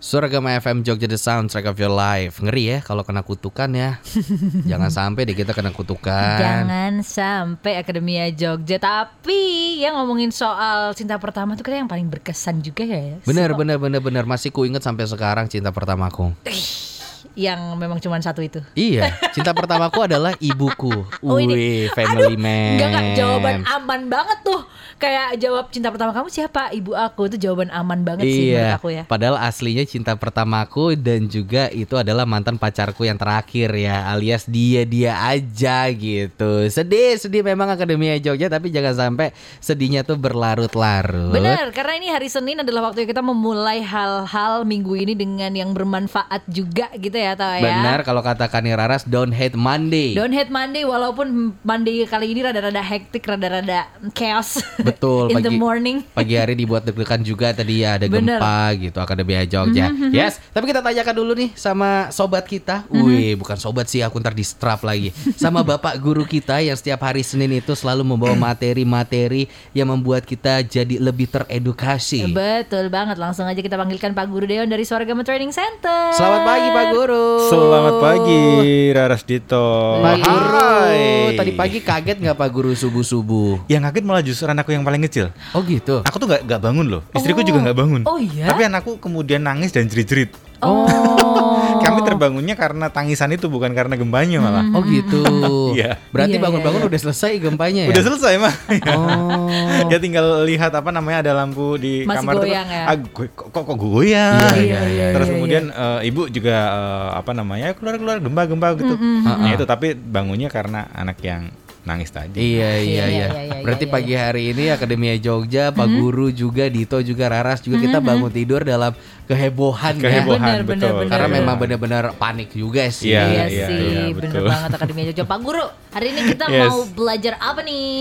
Suragama FM Jogja The Soundtrack of Your Life. Ngeri ya kalau kena kutukan ya. Jangan sampai deh kita kena kutukan. Jangan sampai Akademia Jogja. Tapi yang ngomongin soal cinta pertama tuh kayak yang paling berkesan juga ya Bener So- bener bener bener. Masih kuinget sampai sekarang cinta pertamaku Yang memang cuma satu itu Iya cinta pertamaku adalah ibuku Oh, ini. Family man Enggak enggak jawaban aman banget tuh Kayak jawab cinta pertama kamu siapa? Ibu aku itu jawaban aman banget sih menurut Iya, aku ya padahal aslinya cinta pertamaku dan juga itu adalah mantan pacarku yang terakhir ya, alias dia-dia aja gitu. Sedih, sedih memang Akademia Jogja, tapi jangan sampai sedihnya tuh berlarut-larut. Benar, karena ini hari Senin adalah waktu kita memulai hal-hal minggu ini dengan yang bermanfaat juga gitu ya, tau ya. Benar kalau kata Kani Raras, don't hate Monday. Don't hate Monday walaupun Monday kali ini rada-rada hektik, rada-rada chaos. Betul, In pagi, the morning. pagi hari dibuat deg-degan juga tadi ya ada Bener. gempa gitu Akademia Jogja. Mhm, Yes, tapi kita tanyakan dulu nih sama sobat kita. Mhm. Wih, bukan sobat sih aku ntar di strap lagi. Sama bapak guru kita yang setiap hari Senin itu selalu membawa materi-materi yang membuat kita jadi lebih teredukasi. Betul banget, langsung aja kita panggilkan Pak Guru Deon dari Suargama Training Center. Selamat pagi Pak Guru. Selamat pagi, Raras Dito. Pak Guru. Hai. Tadi pagi kaget nggak Pak Guru subuh-subuh? Yang kaget malah justru anakku yang paling kecil. Oh gitu. Aku tuh gak, gak bangun loh. Istriku Oh. juga gak bangun. Oh iya? Tapi anakku kemudian nangis dan jerit-jerit. Oh. Kami terbangunnya karena tangisan itu bukan karena gembanya malah. Oh gitu. Iya. Berarti Iya, bangun-bangun iya, udah selesai gempanya ya? Udah selesai mah. Oh. ya tinggal lihat apa namanya ada lampu di Masih kamar tuh. goyang ya? Ah, gue- kok, kok, kok goyang. Iya, iya, iya, Terus iya, kemudian eh, ibu juga eh, apa namanya keluar-keluar gempa-gempa gitu. Nah, itu tapi bangunnya karena anak yang nangis tadi. Iya iya Iya, iya. iya, iya, Berarti iya, pagi hari ini Akademia Jogja, Pak Guru juga, Dito juga, Raras juga kita bangun tidur dalam kehebohan, Kehebohan, Benar, betul. benar, ya. Karena benar. memang benar-benar panik juga sih. Iya, Iya, iya, sih, iya, bener betul. banget Akademia Jogja. Pak Guru, hari ini kita Yes. mau belajar apa nih?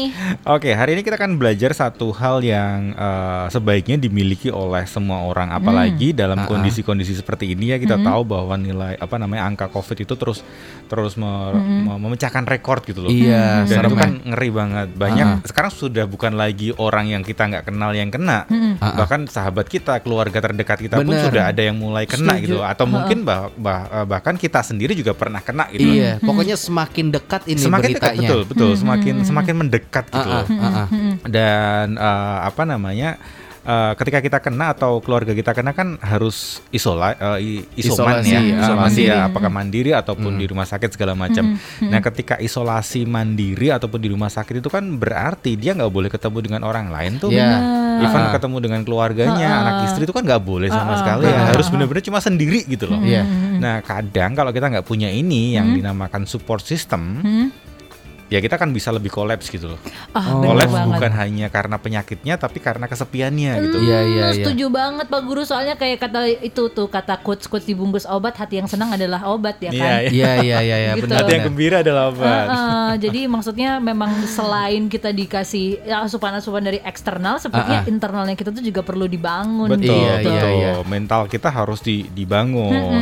Oke, hari ini kita akan belajar satu hal yang eh, sebaiknya dimiliki oleh semua orang, apalagi dalam Ah, ah. kondisi-kondisi seperti ini ya kita tahu bahwa nilai apa namanya angka COVID itu terus terus me- me- memecahkan rekor gitu loh. Iya, Dan serem itu ya. kan ngeri banget. Banyak Ah, sekarang sudah bukan lagi orang yang kita nggak kenal yang kena, Ah, ah. bahkan sahabat kita, keluarga terdekat kita pun Bener. sudah ada yang mulai kena Setuju. gitu, atau mungkin bah- bah- eh, bahkan kita sendiri juga pernah kena gitu. Iya, pokoknya semakin dekat ini Semakin dekat betul, betul, semakin semakin mendekat gitu ah, loh ah, ah. dan eh, apa namanya eh, ketika kita kena atau keluarga kita kena kan harus isola eh, i- isoman Isolasi, ya. Isolasi mandiri. ya apakah mandiri ataupun di rumah sakit segala macam. Nah ketika isolasi mandiri ataupun di rumah sakit itu kan berarti dia nggak boleh ketemu dengan orang lain tuh. Iya. even Ah. ketemu dengan keluarganya anak istri itu kan nggak boleh sama Ah, sekali ya. Harus benar-benar cuma sendiri gitu loh. Iya. Nah, kadang kalau kita nggak punya ini yang dinamakan support system, ya kita kan bisa lebih kolaps gitu loh. Ah, Oh. Kolaps bukan hanya karena penyakitnya, tapi karena kesepiannya gitu. Iya, iya, Hmm, iya. Setuju banget Pak Guru soalnya kayak kata itu tuh kata quotes quotes dibungkus obat hati yang senang adalah obat ya Iya, kan. iya. Iya iya iya iya Gitu. benar. Hati yang gembira adalah obat. Ah, ah, jadi maksudnya memang selain kita dikasih ya, asupan-asupan dari eksternal, sepertinya Ah, ah. internalnya kita tuh juga perlu dibangun. Betul, Iya, gitu. betul. iya, iya. Mental kita harus di- dibangun.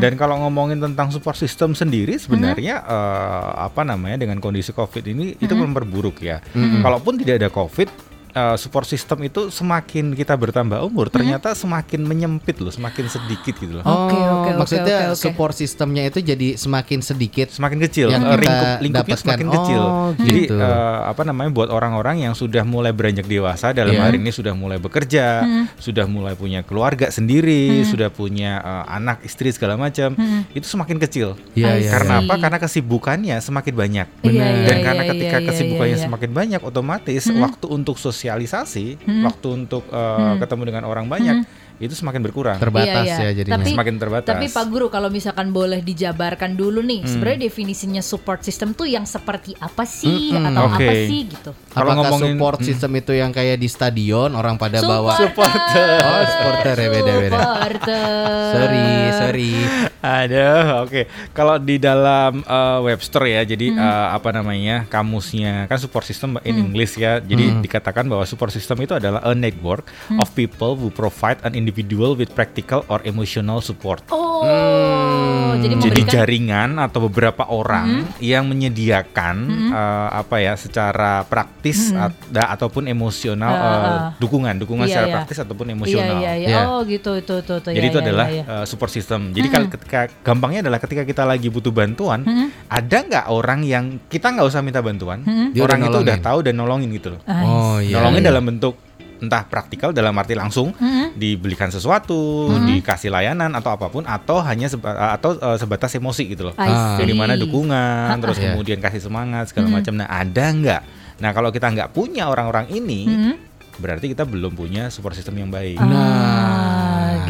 Dan kalau ngomongin tentang support system sendiri, sebenarnya eh, apa namanya dengan kondisi COVID ini itu memperburuk ya. Kalaupun tidak ada COVID, eh, support system itu semakin kita bertambah umur, ternyata semakin menyempit loh, semakin sedikit gitu loh. Oh, Oke, oke, oke, maksudnya oke, oke. support sistemnya itu jadi semakin sedikit. semakin kecil, Yang eh, kita lingkup lingkupnya dapatkan. semakin kecil. Oh, Jadi gitu. eh, apa namanya buat orang-orang yang sudah mulai beranjak dewasa dalam Iya. hari ini sudah mulai bekerja, sudah mulai punya keluarga sendiri, sudah punya eh, anak, istri segala macam, itu semakin kecil. Iya I iya. Karena see. apa? Karena kesibukannya semakin banyak. Iya, iya, Dan iya, karena ketika kesibukannya semakin banyak, otomatis waktu untuk sosialisasi, waktu untuk eh, ketemu dengan orang banyak, itu semakin berkurang. terbatas Iya, iya. ya jadinya. Tapi- semakin terbatas. Tapi Pak Guru kalau misalkan boleh dijabarkan dulu nih, Hmm. sebenarnya definisinya support system tuh yang seperti apa sih Mm-mm. atau apa Oke. sih gitu? Kalau Apakah ngomongin- support system itu yang kayak di stadion orang pada bawa Supporter. Oh, supporter ya, beda-beda. Supporter. Sorry, sorry. Aduh, oke. Kalau di dalam eh, Webster ya, jadi eh, apa namanya kamusnya kan support system in English ya. Jadi dikatakan bahwa support system itu adalah a network of people who provide an individual with practical or emotional support. Oh, Oh, jadi Jadi jaringan atau beberapa orang yang menyediakan eh, apa ya secara praktis at- da- ataupun emosional eh, ah. dukungan, dukungan Iya, secara iya. praktis ataupun Iya emosional. iya iya. Iya. Oh gitu itu itu itu. Jadi Iya, itu iya, adalah iya, iya. eh, support system. Jadi kalau ketika gampangnya adalah ketika kita lagi butuh bantuan, ada nggak orang yang kita nggak usah minta bantuan, Dia orang itu udah tahu dan nolongin gitu loh. Ah, Oh iya. nolongin iya. dalam bentuk entah praktikal dalam arti langsung dibelikan sesuatu, dikasih layanan atau apa pun atau hanya seba- atau eh, sebatas emosi gitu loh. Ah. see. Jadi mana dukungan, terus Iya. kemudian kasih semangat segala macam. Nah, ada nggak? Nah, kalau kita nggak punya orang-orang ini, berarti kita belum punya support system yang baik. Ah,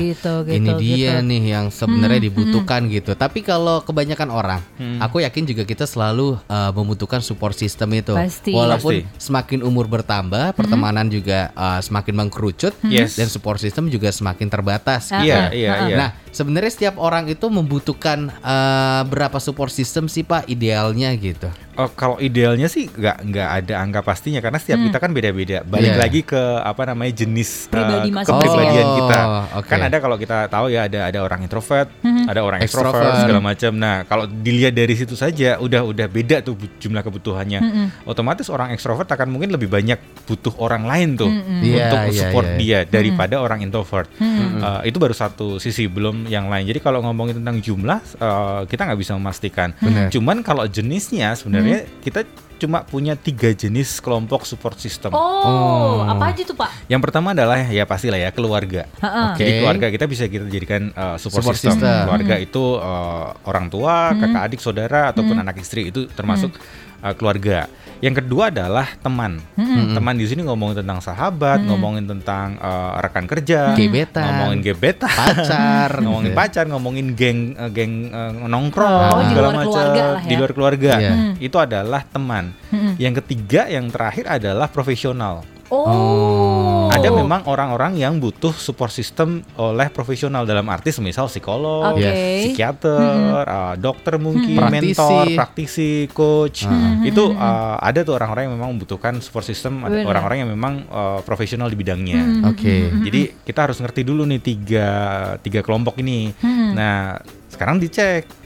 gitu gitu. ini dia gitu. nih yang sebenarnya dibutuhkan gitu. Tapi kalau kebanyakan orang, Hmm. aku yakin juga kita selalu uh, membutuhkan support system itu. Pasti. Walaupun Pasti. semakin umur bertambah, pertemanan juga uh, semakin mengkerucut Yes. dan support system juga semakin terbatas. Ah, Iya, ah, iya, ah, iya. Nah, sebenarnya setiap orang itu membutuhkan uh, berapa support system sih Pak idealnya gitu? Oh, kalau idealnya sih nggak nggak ada angka pastinya karena setiap kita kan beda-beda. Balik Iya. lagi ke apa namanya jenis Pribadi eh, masing-masing kepribadian ya. kita. Oh, oke. Kan ada kalau kita tahu ya ada ada orang introvert, ada orang Extrovert. extrovert segala macam. Nah, kalau dilihat dari situ saja udah udah beda tuh jumlah kebutuhannya. Otomatis orang extrovert akan mungkin lebih banyak butuh orang lain tuh Iya, untuk iya, support iya. dia daripada orang introvert. Eh, itu baru satu sisi belum yang lain. Jadi kalau ngomongin tentang jumlah eh, kita nggak bisa memastikan. Benar. Cuman kalau jenisnya sebenarnya kita cuma punya tiga jenis kelompok support system. Oh, apa aja tuh Pak? Yang pertama adalah ya pastilah ya keluarga. Jadi keluarga kita bisa kita jadikan uh, support, Support system. system. Keluarga itu uh, orang tua, kakak adik, saudara ataupun anak istri itu termasuk uh, keluarga. Yang kedua adalah teman. Teman di sini ngomongin tentang sahabat, ngomongin tentang uh, rekan kerja, Gebetan. ngomongin gebetan, Pacar, ngomongin gitu ya. pacar, ngomongin geng uh, geng uh, nongkrong, Oh, di segala luar macam. ya. Di luar keluarga. Iya. Itu adalah teman. Yang ketiga, yang terakhir adalah profesional. Oh. Ada memang orang-orang yang butuh support system oleh profesional dalam arti semisal psikolog, Oke. psikiater, uh, dokter mungkin, Praktisi. mentor, praktisi, coach. Hmm. Itu uh, ada tuh orang-orang yang memang membutuhkan support system, ada orang-orang yang memang uh, profesional di bidangnya. Hmm. Oke. Jadi kita harus ngerti dulu nih tiga tiga kelompok ini. Hmm. Nah sekarang dicek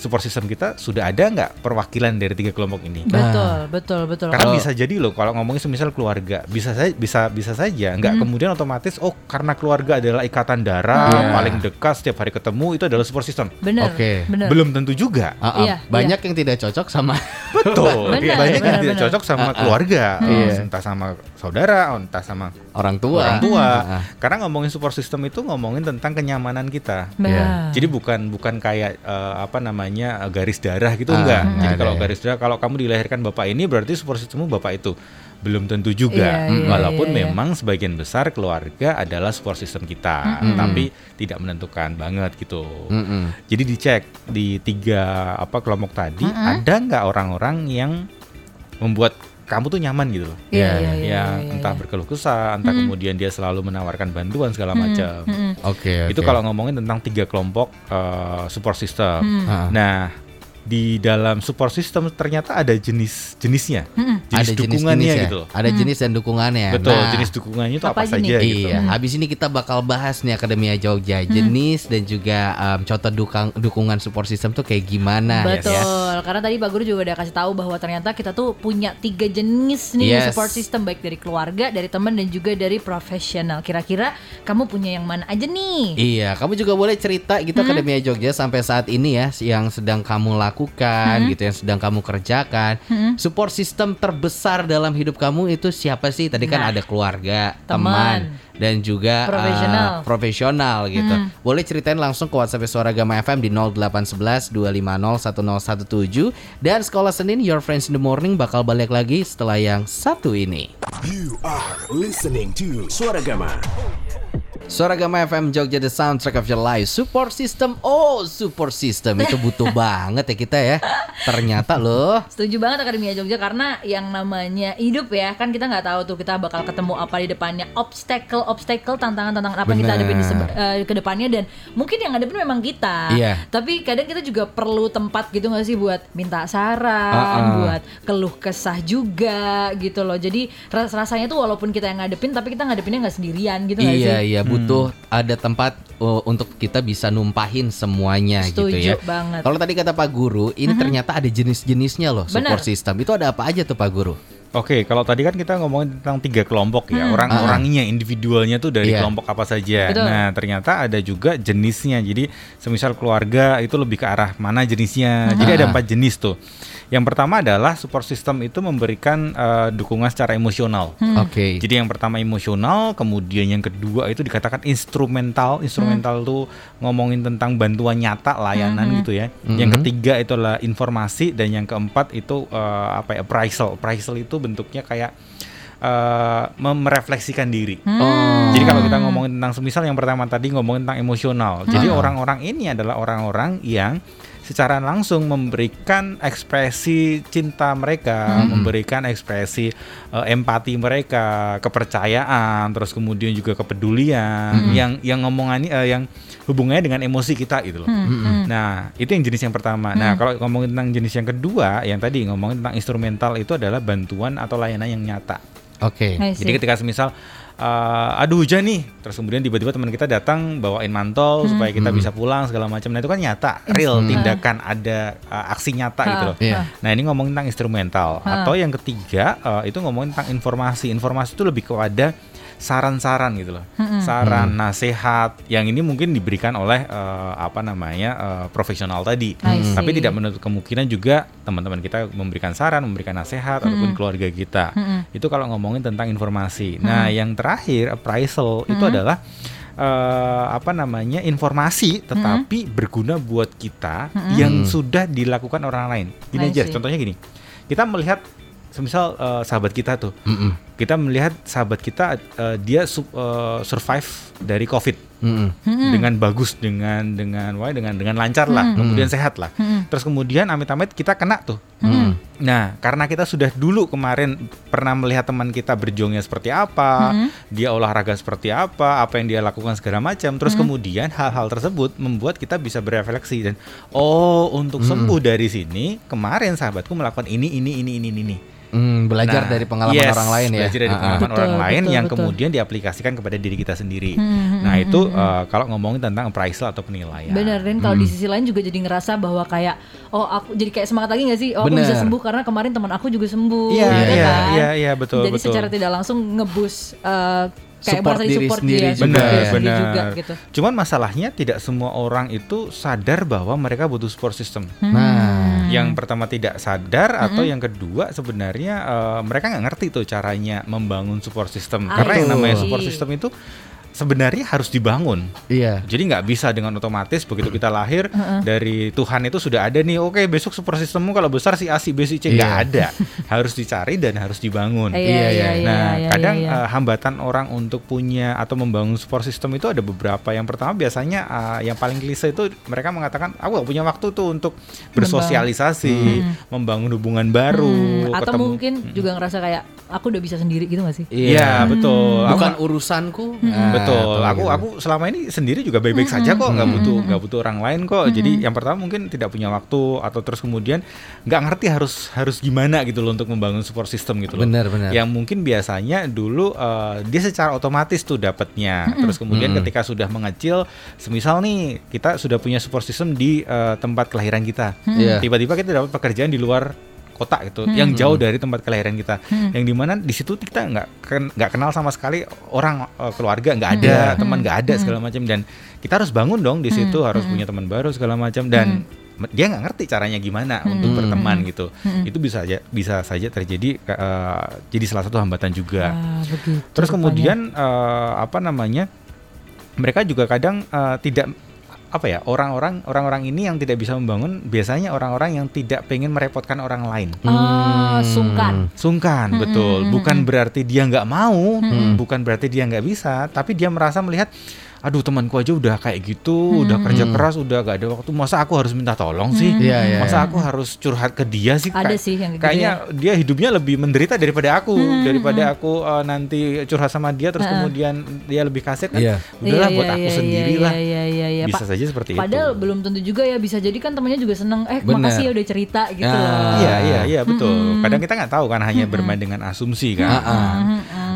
support system kita sudah ada nggak perwakilan dari tiga kelompok ini? Betul, betul, betul. Karena Kalau- bisa jadi loh kalau ngomongin semisal keluarga bisa saja bisa bisa saja nggak kemudian otomatis oh karena keluarga adalah ikatan darah Iya. paling dekat setiap hari ketemu itu adalah support system. Bener, Oke. bener. Belum tentu juga. Ah, ah. Iya, Banyak yang tidak cocok sama Betul. Benar, Banyak yang benar, tidak benar. cocok sama Ah, ah. keluarga, Iya. entah sama saudara, entah sama orang tua. orang tua. Ah, ah. Karena ngomongin support system itu ngomongin tentang kenyamanan kita. Benar. Iya. Jadi bukan bukan kayak eh, apa namanya eh, garis darah gitu Ah, enggak. nggak Jadi kalau ya. garis darah kalau kamu dilahirkan bapak ini berarti support systemmu bapak itu. Belum tentu juga. Iya, iya, Walaupun iya, iya. memang sebagian besar keluarga adalah support system kita, tapi tidak menentukan banget gitu. Mm-mm. Jadi dicek di tiga apa kelompok tadi ada nggak orang-orang yang membuat kamu tuh nyaman gitu loh. Iya, iya, yang iya, entah berkeluh kesah, entah kemudian dia selalu menawarkan bantuan segala macam. Mm-mm. Oke. Itu oke. kalau ngomongin tentang tiga kelompok eh, support system. Ah. Nah, di dalam support system ternyata ada jenis-jenisnya, jenis ada dukungannya jenis-jenis ya? gitu loh. Ada jenis dan dukungannya. Betul, Nah, jenis dukungannya itu Apa apa, aja saja gitu. Iya, habis ini kita bakal bahas nih Akademia Jogja jenis dan juga em, contoh dukang, dukungan support system tuh kayak gimana Betul, ya. karena tadi Pak Guru juga udah kasih tahu bahwa ternyata kita tuh punya tiga jenis nih Yes. support system baik dari keluarga, dari teman dan juga dari profesional. Kira-kira kamu punya yang mana aja nih? Iya, kamu juga boleh cerita gitu Akademia Jogja sampai saat ini ya yang sedang kamu lakukan gitu yang sedang kamu kerjakan. Support system terbesar dalam hidup kamu itu siapa sih? Tadi kan Nah. ada keluarga, Teman. teman, dan juga eh, Profesional. profesional gitu. Boleh ceritain langsung ke WhatsApp Suara Gama FM di 0811 250 1017 dan Sekolah Senin Your Friends in the Morning bakal balik lagi setelah yang satu ini. You are listening to Suara Gama. Suara Gama FM Jogja The Soundtrack of Your Life. Support System. Oh support system. Itu butuh banget ya kita ya. Ternyata loh. Setuju banget Akademia Jogja karena yang namanya hidup ya kan kita nggak tahu tuh kita bakal ketemu apa di depannya. Obstacle obstacle tantangan tantangan apa yang kita Bener. hadapin di eh, ke depannya. Dan mungkin yang ngadepin memang kita. Iya. tapi kadang kita juga perlu tempat gitu nggak sih buat minta saran Uh-uh. buat keluh kesah juga gitu loh. Jadi ras- rasanya tuh walaupun kita yang ngadepin tapi kita ngadepinnya nggak sendirian gitu nggak Iya sih? iya butuh butuh ada tempat uh, untuk kita bisa numpahin semuanya gitu Setuju ya. banget. Kalau tadi kata Pak Guru, ini ternyata ada jenis-jenisnya loh support system. Itu ada apa aja tuh Pak Guru? Oke, kalau tadi kan kita ngomongin tentang tiga kelompok ya, orang-orangnya, individualnya tuh dari Iya. kelompok apa saja. Betul. Nah, ternyata ada juga jenisnya. Jadi, semisal keluarga itu lebih ke arah mana jenisnya. Jadi ada Ah. empat jenis tuh. Yang pertama adalah support system itu memberikan eh, dukungan secara emosional. Oke. Jadi yang pertama emosional, kemudian yang kedua itu dikatakan instrumental. Instrumental tuh ngomongin tentang bantuan nyata, layanan gitu ya. Yang ketiga itu adalah informasi dan yang keempat itu eh, apa ya appraisal. Appraisal itu bentuknya kayak eh, mem- merefleksikan diri. Oh. Jadi kalau kita ngomongin tentang semisal yang pertama tadi ngomongin tentang emosional. Jadi orang-orang ini adalah orang-orang yang secara langsung memberikan ekspresi cinta mereka, memberikan ekspresi eh, empati mereka, kepercayaan, terus kemudian juga kepedulian yang yang ngomongannya eh, yang hubungannya dengan emosi kita gitu loh. Nah, itu yang jenis yang pertama. Nah, kalau ngomongin tentang jenis yang kedua, yang tadi ngomongin tentang instrumental itu adalah bantuan atau layanan yang nyata. Oke. See. Jadi ketika semisal uh, aduh hujan nih, terus kemudian tiba-tiba teman kita datang bawain mantel supaya kita bisa pulang segala macam. Nah itu kan nyata, real tindakan ada uh, aksi nyata gitu loh. Iya. Nah ini ngomongin tentang instrumental. Ha. Atau yang ketiga uh, itu ngomongin tentang informasi. Informasi itu lebih kepada saran-saran gitu loh, saran, nasihat. Yang ini mungkin diberikan oleh uh, apa namanya uh, profesional tadi. See. Tapi tidak menutup kemungkinan juga teman-teman kita memberikan saran, memberikan nasihat ataupun keluarga kita. Itu kalau ngomongin tentang informasi. Nah, yang terakhir appraisal itu adalah eh, apa namanya informasi tetapi berguna buat kita yang sudah dilakukan orang lain. Gini I aja, see. contohnya gini. Kita melihat semisal eh, sahabat kita tuh, Mm-mm. kita melihat sahabat kita eh, dia su- eh, survive dari COVID. Mm-mm. dengan bagus dengan dengan wah dengan dengan lancar lah kemudian sehat lah. Terus kemudian amit-amit kita kena tuh. Mm. nah karena kita sudah dulu kemarin pernah melihat teman kita berjuangnya seperti apa dia olahraga seperti apa apa yang dia lakukan segala macam terus kemudian hal-hal tersebut membuat kita bisa berefleksi dan oh untuk sembuh dari sini kemarin sahabatku melakukan ini ini ini ini ini Mm, belajar Nah, dari pengalaman yes, orang lain ya. Belajar dari pengalaman Betul, orang lain betul, yang betul. kemudian diaplikasikan kepada diri kita sendiri. Hmm, nah itu eh, kalau ngomongin tentang appraisal atau penilaian. Bener dan kalau di sisi lain juga jadi ngerasa bahwa kayak oh aku jadi kayak semangat lagi nggak sih oh aku Bener. bisa sembuh karena kemarin teman aku juga sembuh Iya, gitu iya, kan iya, iya, betul, jadi betul. secara tidak langsung ngebus eh, kayak Support diri support sendiri dia juga support Benar, sendiri benar. juga gitu Cuman masalahnya tidak semua orang itu sadar bahwa mereka butuh support system. Hmm. Nah, Yang pertama tidak sadar atau yang kedua sebenarnya eh, mereka nggak ngerti tuh caranya membangun support system. Ah, Karena yang namanya support system itu sebenarnya harus dibangun. iya. Jadi nggak bisa dengan otomatis begitu kita lahir dari Tuhan itu sudah ada nih. Oke besok support systemmu kalau besar si A si B si C nggak Iya. ada. harus dicari dan harus dibangun. Iya, Iya, iya, iya. iya, Nah, iya, kadang iya. eh, hambatan orang untuk punya atau membangun support system itu ada beberapa. Yang pertama biasanya eh, yang paling klise itu mereka mengatakan, aku gak punya waktu tuh untuk bersosialisasi, membangun hubungan baru, Hmm, atau ketemu- mungkin juga ngerasa kayak aku udah bisa sendiri gitu gak sih Iya betul. Aku Bukan nggak- urusanku. Hmm. Nah, Betul. atau Aku gitu. aku selama ini sendiri juga baik-baik saja kok, nggak butuh nggak butuh orang lain kok. Jadi yang pertama mungkin tidak punya waktu atau terus kemudian nggak ngerti harus harus gimana gitu loh untuk membangun support system gitu loh. Benar, benar. Yang mungkin biasanya dulu eh, dia secara otomatis tuh dapatnya. Terus kemudian ketika sudah mengecil, semisal nih kita sudah punya support system di eh, tempat kelahiran kita. Iya. Tiba-tiba kita dapat pekerjaan di luar kota gitu, yang jauh dari tempat kelahiran kita, yang di mana di situ kita nggak ken- nggak kenal sama sekali orang eh, keluarga nggak ada, Iya. teman nggak ada segala macam. Dan kita harus bangun dong di situ harus punya teman baru segala macam. Dan me- dia nggak ngerti caranya gimana untuk berteman gitu, itu bisa aja bisa saja terjadi eh, jadi salah satu hambatan juga. Ah, begitu Terus rupanya. kemudian eh, apa namanya? Mereka juga kadang eh, tidak apa ya orang-orang orang-orang ini yang tidak bisa membangun biasanya orang-orang yang tidak pengen merepotkan orang lain. Ah, sungkan Sungkan, betul. Bukan berarti dia nggak mau, bukan berarti dia nggak bisa, tapi dia merasa melihat, aduh temanku aja udah kayak gitu, udah kerja keras, udah gak ada waktu. Masa aku harus minta tolong sih? Iya, iya, Masa iya. aku harus curhat ke dia sih? Ada Kayak- sih yang gitu Kayaknya dia hidupnya lebih menderita daripada aku, daripada aku eh, nanti curhat sama dia, terus kemudian dia lebih kasih kan? Iya. Udahlah Iya, buat iya, aku iya, sendiri iya, lah. iya, iya, iya. Bisa Pa- saja seperti Padahal itu. belum tentu juga ya bisa jadi kan temannya juga seneng eh Bener. makasih ya udah cerita gitu Ah. Iya iya iya betul. Kadang kita nggak tahu kan hanya bermain dengan asumsi kan. Ah, ah.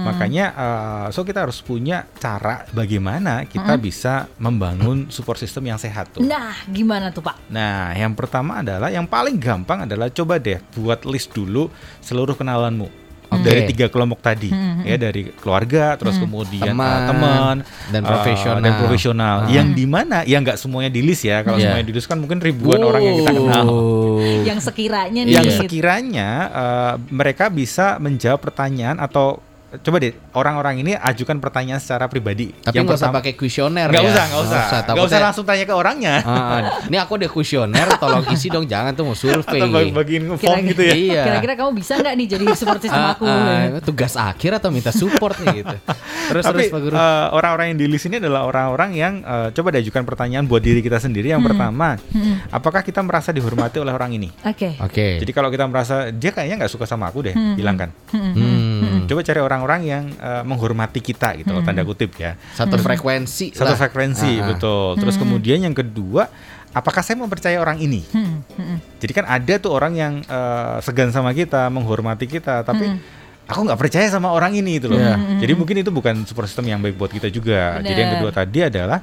Makanya eh, so kita harus punya cara bagaimana kita bisa membangun support system yang sehat tuh. Nah, gimana tuh Pak? Nah, yang pertama adalah yang paling gampang adalah coba deh buat list dulu seluruh kenalanmu. Oke. Dari tiga kelompok tadi, ya dari keluarga, terus kemudian uh, Teman, dan uh, profesional. dan profesional. Ah. Yang di mana? Ya nggak semuanya di list ya. Kalau Iya. semuanya di list kan mungkin ribuan orang yang kita kenal. Oh. Yang sekiranya nih. Yang sekiranya uh, mereka bisa menjawab pertanyaan atau coba deh orang-orang ini ajukan pertanyaan secara pribadi. Tapi yang nggak usah pakai kuesioner nggak ya. usah, nggak usah, nggak usah takutnya- langsung tanya ke orangnya. Ah, ah. ini aku deh kuesioner, tolong isi dong, jangan tuh mau survei. Atau bagi- bagiin form gitu ya. Iya. Kira-kira kamu bisa nggak nih jadi support system Ah, aku? ah, tugas akhir atau minta support nih gitu. Terus Tapi terus Pak Guru. eh, orang-orang yang di list ini adalah orang-orang yang eh, coba diajukan pertanyaan buat diri kita sendiri. Yang pertama, apakah kita merasa dihormati oleh orang ini? Oke. Oke. Jadi kalau kita merasa dia kayaknya nggak suka sama aku deh, hilangkan. Hmm. Coba cari orang-orang yang eh, menghormati kita gitu, tanda kutip ya. Satu frekuensi Satu lah. frekuensi, Ah, ah. betul. Terus kemudian yang kedua, apakah saya mempercayai orang ini? Jadi kan ada tuh orang yang eh, segan sama kita, menghormati kita, tapi aku nggak percaya sama orang ini itu loh. Iya. Jadi mungkin itu bukan support system yang baik buat kita juga. Jadi yang kedua tadi adalah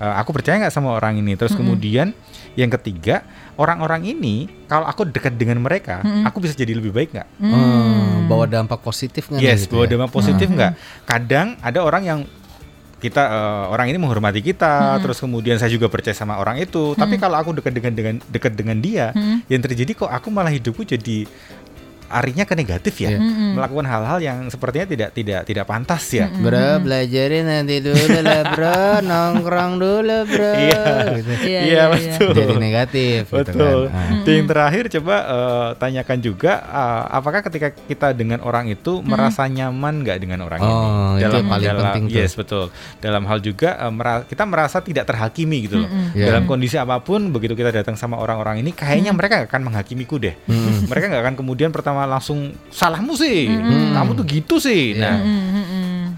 eh, aku percaya nggak sama orang ini. Terus kemudian yang ketiga, orang-orang ini kalau aku dekat dengan mereka, aku bisa jadi lebih baik nggak? Hmm, bawa dampak positif nggak Yes, gitu bawa ya? dampak positif nggak? Kadang ada orang yang kita eh, orang ini menghormati kita, terus kemudian saya juga percaya sama orang itu. Tapi kalau aku dekat dengan dengan dekat dengan dia, yang terjadi kok aku malah hidupku jadi arinya ke negatif ya, Iya. melakukan hal-hal yang sepertinya tidak tidak tidak pantas ya. Bro, belajarin nanti dulu lah bro, nongkrong dulu bro. Iya. Gitu. Iya, Iya, iya, betul. Jadi negatif gitu Betul. kan. Ah. Dan yang terakhir coba eh, tanyakan juga eh, apakah ketika kita dengan orang itu merasa nyaman nggak dengan orang ini? Oh, itu yang paling penting tuh. Yes, betul. Dalam hal juga eh, mera- kita merasa tidak terhakimi gitu loh. Iya. Dalam kondisi apa pun begitu kita datang sama orang-orang ini kayaknya mereka nggak akan menghakimiku deh. mereka nggak akan kemudian pertama langsung salahmu sih. Kamu tuh gitu sih. Nah,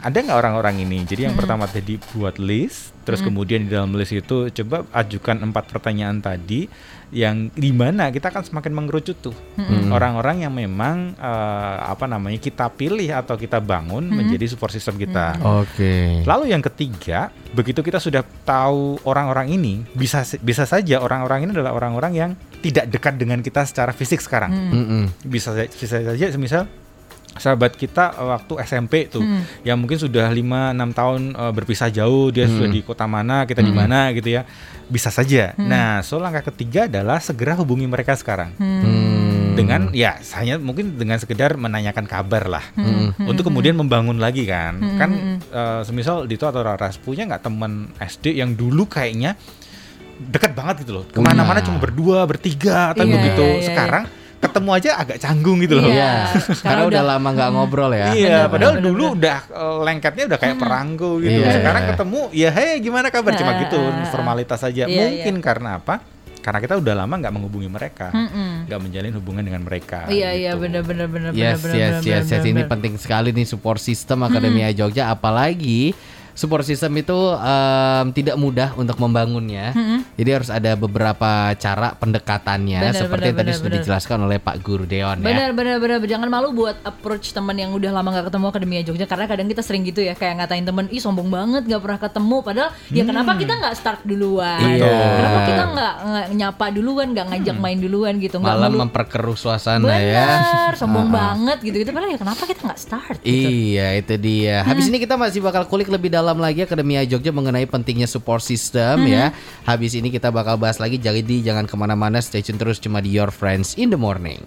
ada nggak orang-orang ini? Jadi yang pertama tadi buat list, terus kemudian di dalam list itu coba ajukan empat pertanyaan tadi yang di mana kita akan semakin mengerucut tuh orang-orang yang memang eh, apa namanya kita pilih atau kita bangun menjadi support system kita. Oke. Lalu yang ketiga, begitu kita sudah tahu orang-orang ini, bisa bisa saja orang-orang ini adalah orang-orang yang tidak dekat dengan kita secara fisik sekarang. Mm-mm. Bisa bisa saja semisal sahabat kita eh, waktu SMP tuh yang mungkin sudah 5 6 tahun eh, berpisah jauh, dia sudah di kota mana, kita di mana gitu ya. Bisa saja. Nah, so langkah ketiga adalah segera hubungi mereka sekarang. Hmm. Dengan ya hanya mungkin dengan sekedar menanyakan kabar lah. Untuk kemudian membangun lagi kan. Kan eh, semisal Dito atau Raras punya nggak teman SD yang dulu kayaknya dekat banget gitu loh. Ke mana-mana cuma berdua, bertiga, atau Iya, begitu. iya, iya, Sekarang ketemu aja agak canggung gitu loh. Iya. Iya, Karena udah lama nggak ngobrol ya. Iya, padahal bener, dulu bener. udah eh, lengketnya udah kayak perangko gitu. Iya. Sekarang ketemu, ya hei gimana kabar? Cuma Ah, gitu, ah, ah. formalitas saja. Iya, Mungkin karena apa? Karena kita udah lama nggak menghubungi mereka, nggak menjalin hubungan dengan mereka. Iya iya gitu. benar benar benar Yes, benar yes, benar, yes, yes. benar, Ini penting sekali nih support system Akademia Jogja. Apalagi support system itu em, tidak mudah untuk membangunnya. Jadi harus ada beberapa cara pendekatannya Benar, seperti benar, yang tadi benar, sudah dijelaskan oleh Pak Guru Deon ya. Benar benar benar jangan malu buat approach teman yang udah lama nggak ketemu Akademia Jogja karena kadang kita sering gitu ya kayak ngatain temen ih sombong banget nggak pernah ketemu padahal ya kenapa kita nggak start duluan Iya. kenapa kita nggak nyapa duluan nggak ngajak main duluan gitu nggak Malah memperkeruh suasana ya. benar sombong banget gitu gitu padahal ya kenapa kita nggak start gitu. Iya itu dia. Habis ini kita masih bakal kulik lebih dalam lagi Akademia Jogja mengenai pentingnya support system ya. Habis ini kita bakal bahas lagi. Jadi jangan ke mana-mana. Stay tune terus cuma di Your Friends in the Morning.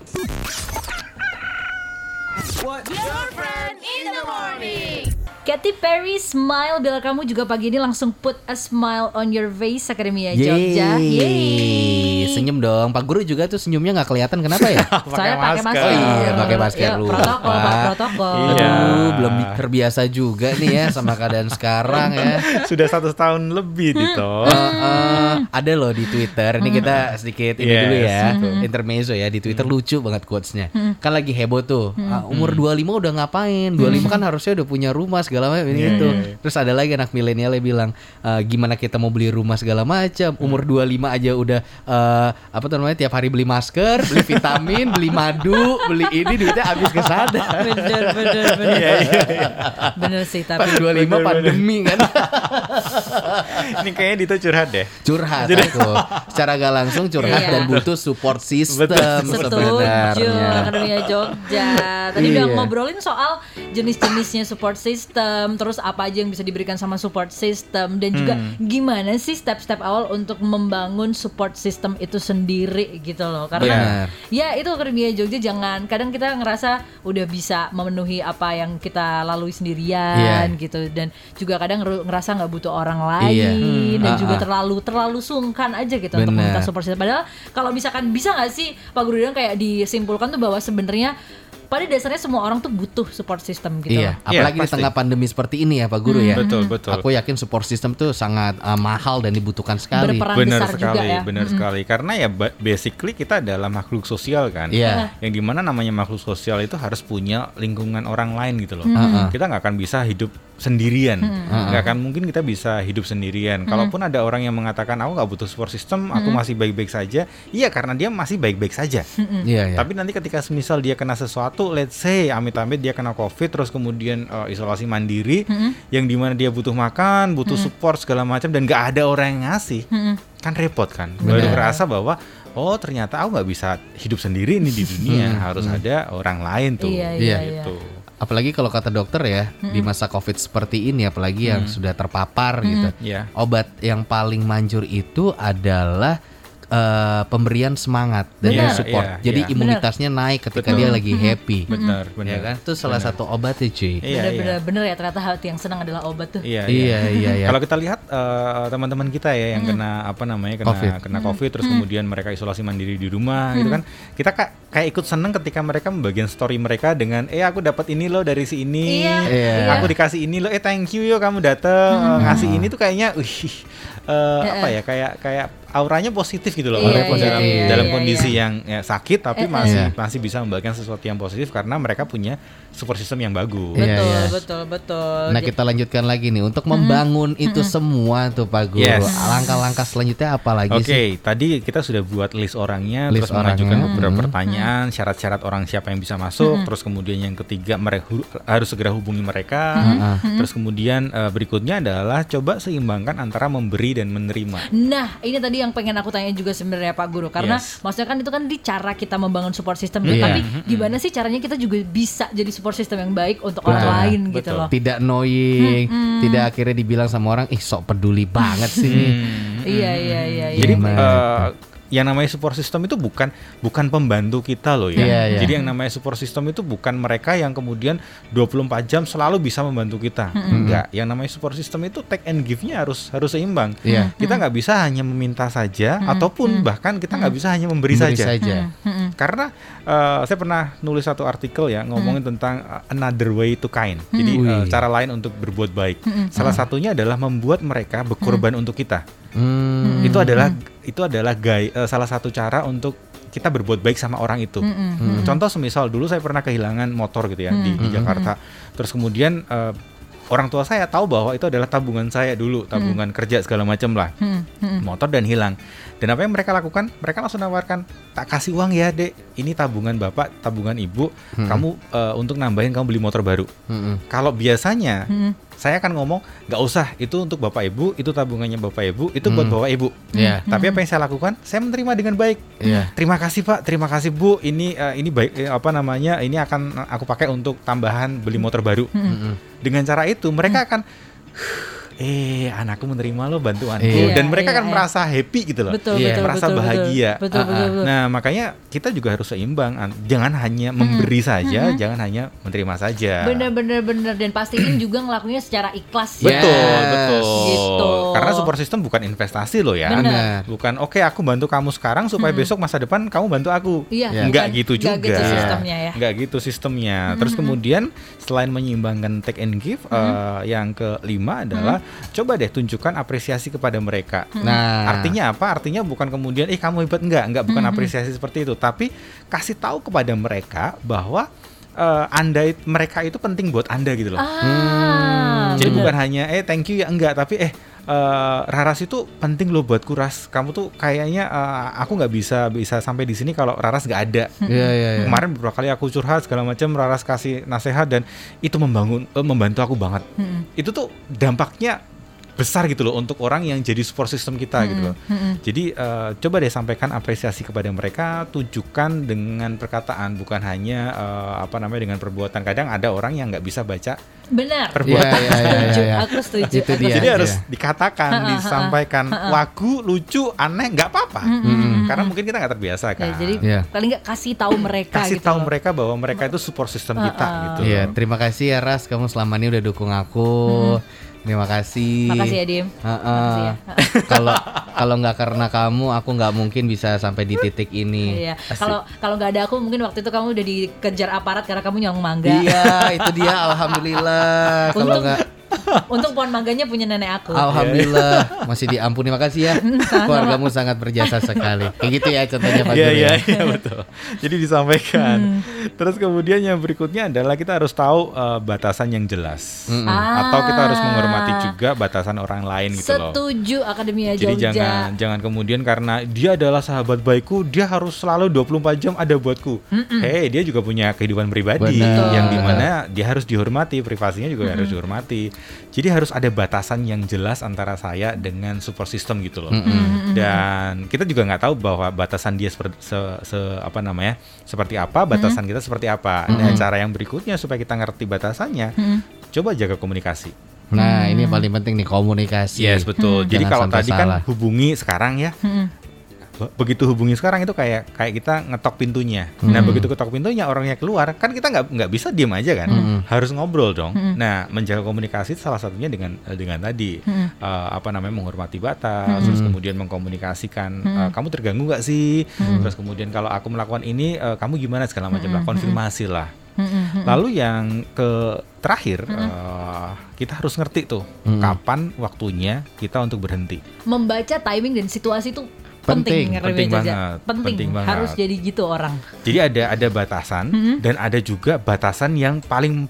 Katy Perry Smile bila kamu juga pagi ini langsung put a smile on your face Akademia Jogja Yeay. Senyum dong. Pak Guru juga tuh senyumnya nggak kelihatan kenapa ya? Saya pakai masker. masker. Oh iya, pakai masker Ya, lupa. Protokol, Pak, protokol. Iya. Aduh, belum terbiasa juga nih ya sama keadaan sekarang ya. Sudah satu tahun lebih Dito. Eh, eh, Eh, ada loh di Twitter. Ini kita sedikit ini Yes, dulu ya. betul. Intermezzo ya di Twitter lucu banget quotesnya. Kan lagi heboh tuh. Ah, umur 25 udah ngapain? 25 kan harusnya udah punya rumah segala macam ini Iya, itu. iya, iya. Terus ada lagi anak milenialnya bilang "Eh, gimana kita mau beli rumah segala macam. Umur 25 aja udah eh, apa tuh namanya tiap hari beli masker, beli vitamin, beli madu, beli ini duitnya habis ke sana. bener bener bener bener sih Pas tapi 25 Bener, bener. pandemi kan. Ini kayaknya Dito curhat deh. curhat aku secara gak langsung curhat Iya. dan butuh support system Betul. Setuju sebenarnya Akademia Jogja Tadi udah Iya. ngobrolin soal jenis-jenisnya support system Terus apa aja yang bisa diberikan sama support system Dan juga Hmm. gimana sih step-step awal untuk membangun support system itu sendiri gitu loh Benar. Karena ya itu Akademia Jogja jangan Kadang kita ngerasa udah bisa memenuhi apa yang kita lalui sendirian Iya. gitu Dan juga kadang ngerasa nggak butuh orang Iya. lain Dan Hmm. juga Ah, ah. terlalu terlalu sungkan aja gitu untuk Benar. meminta support system. Padahal kalau misalkan bisa nggak sih Pak Guru kayak disimpulkan tuh bahwa sebenarnya pada dasarnya semua orang tuh butuh support system gitu. Iya, loh. apalagi di pasti. tengah pandemi seperti ini ya Pak Guru ya. Betul, betul. Aku yakin support system tuh sangat uh, mahal dan dibutuhkan sekali. Berperan benar besar juga sekali, ya. benar sekali. Karena ya ba- basically kita adalah makhluk sosial kan. Iya. Yang di mana namanya makhluk sosial itu harus punya lingkungan orang lain gitu loh. Mm-mm. Kita nggak akan bisa hidup sendirian, Mm-mm. nggak akan mungkin kita bisa hidup sendirian. Kalaupun ada orang yang mengatakan aku nggak butuh support system, aku masih baik-baik saja. Iya karena dia masih baik-baik saja. Iya, iya. Tapi nanti ketika semisal dia kena sesuatu, let's say amit-amit dia kena covid, terus kemudian uh, isolasi mandiri, yang di mana dia butuh makan, butuh support segala macam dan nggak ada orang yang ngasih, kan repot kan. Baru kerasa bahwa oh ternyata aku nggak bisa hidup sendiri nih di dunia, harus ada orang lain tuh. Iya, iya, gitu. Apalagi kalau kata dokter ya, di masa Covid seperti ini apalagi yang sudah terpapar gitu. Iya. Obat yang paling manjur itu adalah eh, pemberian semangat dan Benar, support. iya, Jadi iya. imunitasnya naik ketika Betul. dia lagi happy. Benar, Ya benar. kan? Itu salah satu obatnya cuy. Iya, bener, iya. bener, bener ya ternyata hati yang senang adalah obat tuh. Iya, Iya, iya, iya. Kalau kita lihat eh, teman-teman kita ya yang kena apa namanya kena Covid. kena covid terus kemudian mereka isolasi mandiri di rumah gitu kan kita ka- kayak ikut seneng ketika mereka membagian story mereka dengan eh aku dapat ini loh dari si ini Iya, Iya. aku dikasih ini loh eh thank you yo kamu dateng ngasih ini tuh kayaknya wih eh, apa ya kayak kayak auranya positif gitu loh walaupun iya, dalam iya, dalam iya, kondisi iya. yang ya, sakit tapi eh. masih Iya. masih bisa membagikan sesuatu yang positif karena mereka punya support system yang bagus Iya, betul, iya. betul, betul. Nah kita lanjutkan lagi nih untuk membangun itu semua tuh Pak Guru. Yes. Langkah-langkah selanjutnya apa lagi Oke, sih? tadi kita sudah buat list orangnya, List terus mengajukan orangnya, beberapa hmm. pertanyaan, syarat-syarat orang siapa yang bisa masuk, terus kemudian yang ketiga mereka harus segera hubungi mereka, terus kemudian eh, berikutnya adalah coba seimbangkan antara memberi dan menerima. Nah, ini tadi yang pengen aku tanya juga sebenarnya Pak Guru karena Yes. maksudnya kan itu kan di cara kita membangun support system Iya. tapi gimana sih caranya kita juga bisa jadi support system yang baik untuk orang lain gitu Betul. loh. Tidak annoying, tidak akhirnya dibilang sama orang, ih sok peduli banget sih nih. Iya, iya, iya, iya. Jadi Gimana eh, yang namanya support system itu bukan bukan pembantu kita loh ya. Iya, iya. Jadi yang namanya support system itu bukan mereka yang kemudian 24 jam selalu bisa membantu kita. Enggak, yang namanya support system itu take and give-nya harus harus seimbang. Iya. Kita nggak bisa hanya meminta saja ataupun bahkan kita nggak bisa hanya memberi, Beri saja. saja. Karena eh, saya pernah nulis satu artikel ya ngomongin tentang uh, another way to kind. Jadi Wih. eh, cara lain untuk berbuat baik. Salah satunya adalah membuat mereka berkorban untuk kita Hmm. itu adalah itu adalah gay, eh, salah satu cara untuk kita berbuat baik sama orang itu. Contoh semisal dulu saya pernah kehilangan motor gitu ya di, di Jakarta. Terus kemudian eh, orang tua saya tahu bahwa itu adalah tabungan saya dulu, tabungan kerja segala macam lah. Motor dan hilang. Dan apa yang mereka lakukan? Mereka langsung nawarkan, tak kasih uang ya dek, ini tabungan bapak, tabungan ibu, kamu eh, untuk nambahin kamu beli motor baru. Mm-mm. Kalau biasanya saya akan ngomong nggak usah itu untuk bapak ibu, itu tabungannya bapak ibu, itu buat bapak ibu. Iya. Tapi apa yang saya lakukan? Saya menerima dengan baik. Iya. Terima kasih pak, terima kasih bu. Ini eh, ini baik eh, apa namanya? Ini akan aku pakai untuk tambahan beli motor baru. Dengan cara itu mereka akan eh anakku menerima lo bantuanku Iya. dan mereka Iya, akan iya. merasa happy gitu loh. Betul, Iya. betul, merasa betul, bahagia. Betul, betul, Ah, ah. betul, betul. Nah, makanya kita juga harus seimbang. An- Jangan hanya memberi saja, jangan hanya menerima saja. Bener-bener bener dan pastiin juga ngelakuinnya secara ikhlas. Yes. Betul, betul. Gitu. Karena support system bukan investasi loh ya. Benar. Bukan oke aku bantu kamu sekarang supaya besok masa depan kamu bantu aku. Iya, Enggak bukan. gitu juga. Nggak gitu sistemnya ya. Enggak gitu sistemnya. Terus kemudian selain menyeimbangkan take and give, eh, yang kelima adalah coba deh tunjukkan apresiasi kepada mereka. Nah, Artinya apa? Artinya bukan kemudian eh kamu hebat enggak, enggak bukan apresiasi seperti itu, tapi kasih tahu kepada mereka bahwa eh, Anda mereka itu penting buat Anda gitu loh. Ah, Jadi bener. bukan hanya eh thank you ya enggak, tapi eh eh, Raras itu penting loh buat Kuras. Kamu tuh kayaknya eh, aku nggak bisa bisa sampai di sini kalau Raras nggak ada. Iya iya iya. Kemarin beberapa kali aku curhat segala macam, Raras kasih nasihat dan itu membangun eh, membantu aku banget. Itu tuh dampaknya besar gitu loh untuk orang yang jadi support system kita gitu loh. Jadi eh, coba deh sampaikan apresiasi kepada mereka, tunjukkan dengan perkataan bukan hanya eh, apa namanya dengan perbuatan. Kadang ada orang yang nggak bisa baca Benar. perbuatan. Iya, iya, iya, Setuju, iya. aku setuju. Itu aku dia. Jadi harus dikatakan, disampaikan wagu, lucu, aneh, nggak apa-apa. Karena mungkin kita nggak terbiasa Ya, kan. jadi Iya. paling nggak kasih tau mereka kasih gitu tahu loh. mereka bahwa mereka itu support system kita gitu. Iya, terima kasih ya Ras, kamu selama ini udah dukung aku. Terima kasih. Makasih ya Dim. Heeh. Makasih ya. Kalau kalau nggak karena kamu, aku nggak mungkin bisa sampai di titik ini. Iya. Kalau kalau nggak ada aku mungkin waktu itu kamu udah dikejar aparat karena kamu nyolong mangga. Iya, itu dia. Alhamdulillah. Kalau nggak, untung pohon mangganya punya nenek aku. Alhamdulillah masih diampuni. Makasih ya. Keluargamu sangat berjasa sekali. Kayak gitu ya contohnya Pak Iya iya ya. iya betul. Jadi disampaikan. Terus kemudian yang berikutnya adalah kita harus tahu eh, batasan yang jelas. Mm-mm. Atau kita harus Ah. menghormati juga batasan orang lain gitu loh. Setuju Akademia Jadi Jogja. jangan jangan kemudian karena dia adalah sahabat baikku, dia harus selalu 24 jam ada buatku. Hei, dia juga punya kehidupan pribadi Benar. yang di mana dia harus dihormati, privasinya juga harus dihormati. Jadi harus ada batasan yang jelas antara saya dengan support system gitu loh. Dan kita juga nggak tahu bahwa batasan dia seperti se, se- apa namanya seperti apa, batasan kita seperti apa. Nah, cara yang berikutnya supaya kita ngerti batasannya, coba jaga komunikasi. Nah, ini yang paling penting nih komunikasi. Yes betul. Jadi Jangan kalau tadi salah. kan hubungi sekarang ya. Be- Begitu hubungi sekarang itu kayak kayak kita ngetok pintunya. Nah begitu ketok pintunya orangnya keluar kan kita nggak nggak bisa diem aja kan. Harus ngobrol dong. Nah menjaga komunikasi salah satunya dengan dengan tadi eh, apa namanya menghormati batas. Terus kemudian mengkomunikasikan eh, kamu terganggu nggak sih. Terus kemudian kalau aku melakukan ini eh, kamu gimana segala macam lah konfirmasi lah. Lalu yang ke terakhir eh, kita harus ngerti tuh kapan waktunya kita untuk berhenti. Membaca timing dan situasi itu Penting, penting, banget, Penting, penting banget. harus jadi gitu orang. Jadi ada ada batasan dan ada juga batasan yang paling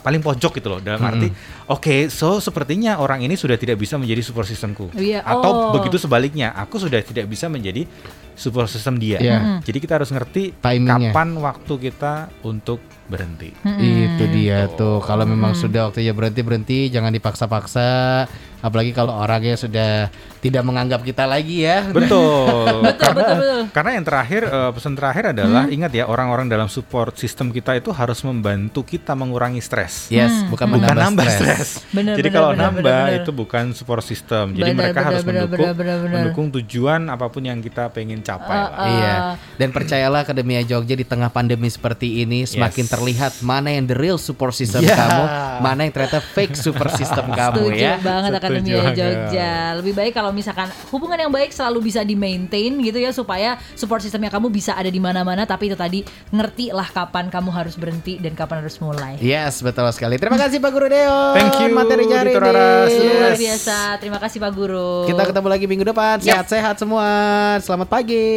paling pojok gitu loh. Dalam arti oke so sepertinya orang ini sudah tidak bisa menjadi support systemku Iya, atau oh. begitu sebaliknya aku sudah tidak bisa menjadi support system dia Iya. jadi kita harus ngerti Timingnya. kapan waktu kita untuk berhenti Itu dia Gitu. tuh. Kalau memang sudah waktunya berhenti berhenti, jangan dipaksa-paksa. Apalagi kalau orangnya sudah tidak menganggap kita lagi ya. betul Betul, karena, betul, betul. karena yang terakhir eh, pesan terakhir adalah ingat ya orang-orang dalam support system kita itu harus membantu kita mengurangi stres Yes, bukan bukan menambah nambah stres. Stres. Benar, Jadi benar, kalau benar, nambah benar. itu bukan support system. Jadi Benar, mereka benar, harus benar, mendukung benar, benar. mendukung tujuan apa pun yang kita pengen capai lah. Iya. Dan percayalah Akademia Jogja di tengah pandemi seperti ini semakin Yes. terlihat mana yang the real support system Yeah. kamu, mana yang ternyata fake support system kamu Setuju ya. banget Setuju Akademia banget. Jogja. Lebih baik kalau misalkan hubungan yang baik selalu bisa di maintain gitu ya supaya support sistemnya kamu bisa ada di mana-mana tapi itu tadi ngerti lah kapan kamu harus berhenti dan kapan harus mulai. Yes, betul sekali. Terima kasih Pak Guru Deo. Thank you, materinya hari Dito ini. Raras. Luar Yes. biasa. Terima kasih Pak Guru. Kita ketemu lagi minggu depan. Sehat-sehat semua. Selamat pagi.